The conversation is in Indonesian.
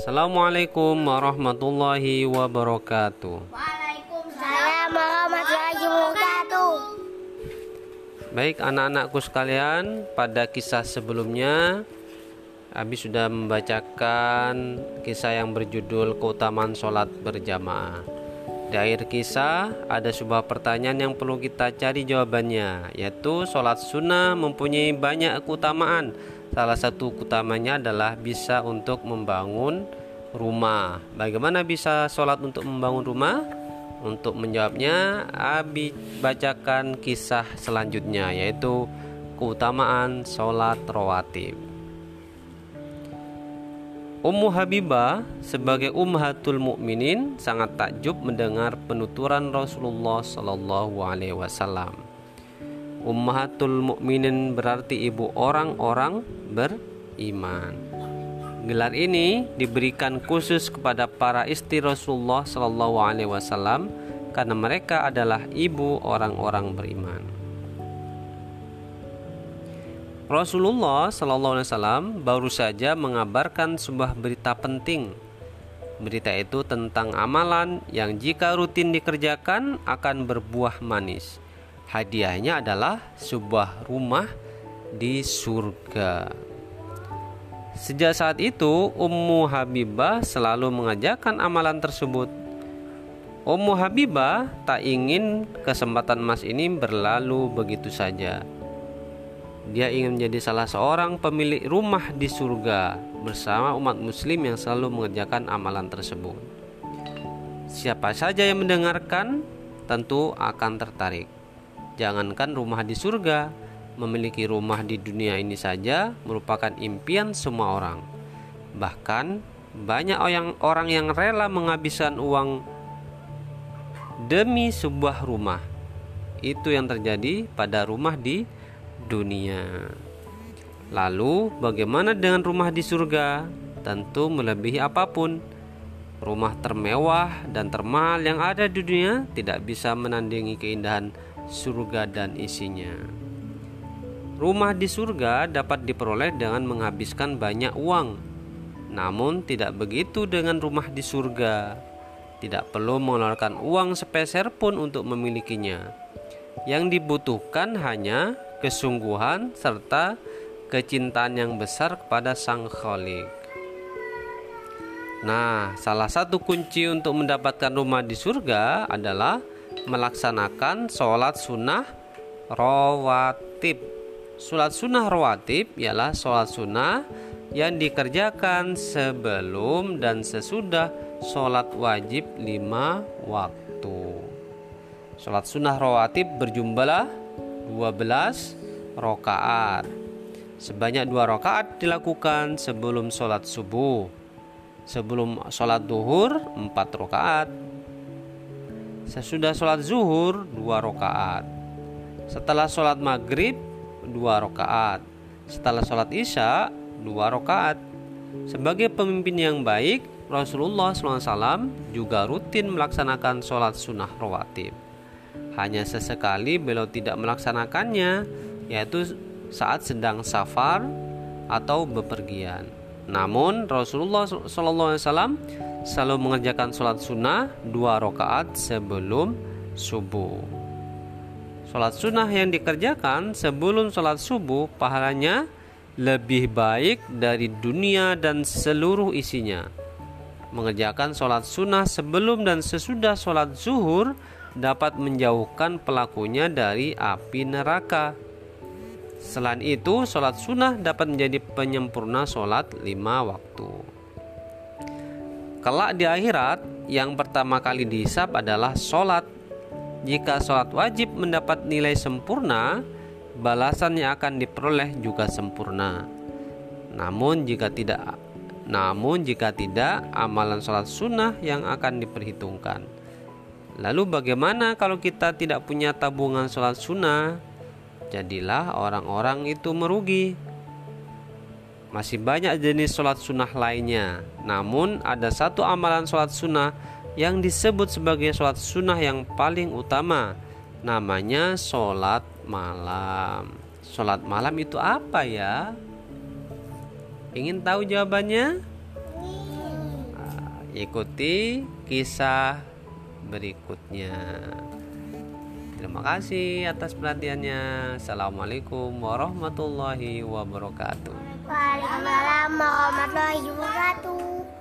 Assalamualaikum warahmatullahi wabarakatuh. Waalaikumsalam warahmatullahi wabarakatuh. Baik anak-anakku sekalian, pada kisah sebelumnya Abi sudah membacakan kisah yang berjudul keutamaan sholat berjamaah. Di akhir kisah ada sebuah pertanyaan yang perlu kita cari jawabannya, yaitu sholat sunnah mempunyai banyak keutamaan. Salah satu keutamanya adalah bisa untuk membangun rumah. Bagaimana bisa sholat untuk membangun rumah? Untuk menjawabnya, Abi bacakan kisah selanjutnya, yaitu keutamaan sholat rawatib. Ummu Habibah sebagai ummahatul mukminin sangat takjub mendengar penuturan Rasulullah Shallallahu alaihi wasallam. Ummahatul mukminin berarti ibu orang-orang beriman. Gelar ini diberikan khusus kepada para istri Rasulullah Shallallahu alaihi wasallam karena mereka adalah ibu orang-orang beriman. Rasulullah Wasallam baru saja mengabarkan sebuah berita penting. Berita itu tentang amalan yang jika rutin dikerjakan akan berbuah manis. Hadiahnya adalah sebuah rumah di surga. Sejak saat itu, Ummu Habibah selalu mengajarkan amalan tersebut. Ummu Habibah tak ingin kesempatan emas ini berlalu begitu saja. Dia ingin menjadi salah seorang pemilik rumah di surga bersama umat muslim yang selalu mengerjakan amalan tersebut. Siapa saja yang mendengarkan tentu akan tertarik. Jangankan rumah di surga, memiliki rumah di dunia ini saja merupakan impian semua orang. Bahkan banyak orang yang rela menghabiskan uang demi sebuah rumah. Itu yang terjadi pada rumah di dunia. Lalu, bagaimana dengan rumah di surga? Tentu melebihi apa pun. Rumah termewah dan termahal yang ada di dunia tidak bisa menandingi keindahan surga dan isinya. Rumah di surga dapat diperoleh dengan menghabiskan banyak uang. Namun tidak begitu dengan rumah di surga. Tidak perlu mengeluarkan uang sepeser pun untuk memilikinya. Yang dibutuhkan hanya kesungguhan, serta kecintaan yang besar kepada Sang Khalik. Nah, salah satu kunci untuk mendapatkan rumah di surga adalah melaksanakan sholat sunnah rawatib. Sholat sunnah rawatib ialah sholat sunnah yang dikerjakan sebelum dan sesudah sholat wajib lima waktu. Sholat sunnah rawatib berjumlah 12 rokaat. Sebanyak dua rokaat dilakukan sebelum sholat subuh. Sebelum sholat duhur empat rokaat. Sesudah sholat zuhur dua rokaat. Setelah sholat maghrib dua rokaat. Setelah sholat isya dua rokaat. Sebagai pemimpin yang baik, Rasulullah SAW juga rutin melaksanakan sholat sunnah rawatib. Hanya sesekali beliau tidak melaksanakannya, yaitu saat sedang safar atau bepergian. Namun Rasulullah SAW selalu mengerjakan sholat sunnah dua rakaat sebelum subuh. Sholat sunnah yang dikerjakan sebelum sholat subuh pahalanya lebih baik dari dunia dan seluruh isinya. Mengerjakan sholat sunnah sebelum dan sesudah sholat zuhur dapat menjauhkan pelakunya dari api neraka. Selain itu, sholat sunnah dapat menjadi penyempurna sholat lima waktu. Kelak di akhirat, yang pertama kali dihisap adalah sholat. Jika sholat wajib mendapat nilai sempurna, balasan yang akan diperoleh juga sempurna. Namun jika tidak, namun jika tidak, amalan sholat sunnah yang akan diperhitungkan. Lalu bagaimana kalau kita tidak punya tabungan sholat sunnah? Jadilah orang-orang itu merugi. Masih banyak jenis sholat sunnah lainnya. Namun ada satu amalan sholat sunnah yang disebut sebagai sholat sunnah yang paling utama. Namanya sholat malam. Sholat malam itu apa ya? Ingin tahu jawabannya? ikuti kisah berikutnya. Terima kasih atas perhatiannya. Assalamualaikum warahmatullahi wabarakatuh. Waalaikumsalam warahmatullahi wabarakatuh.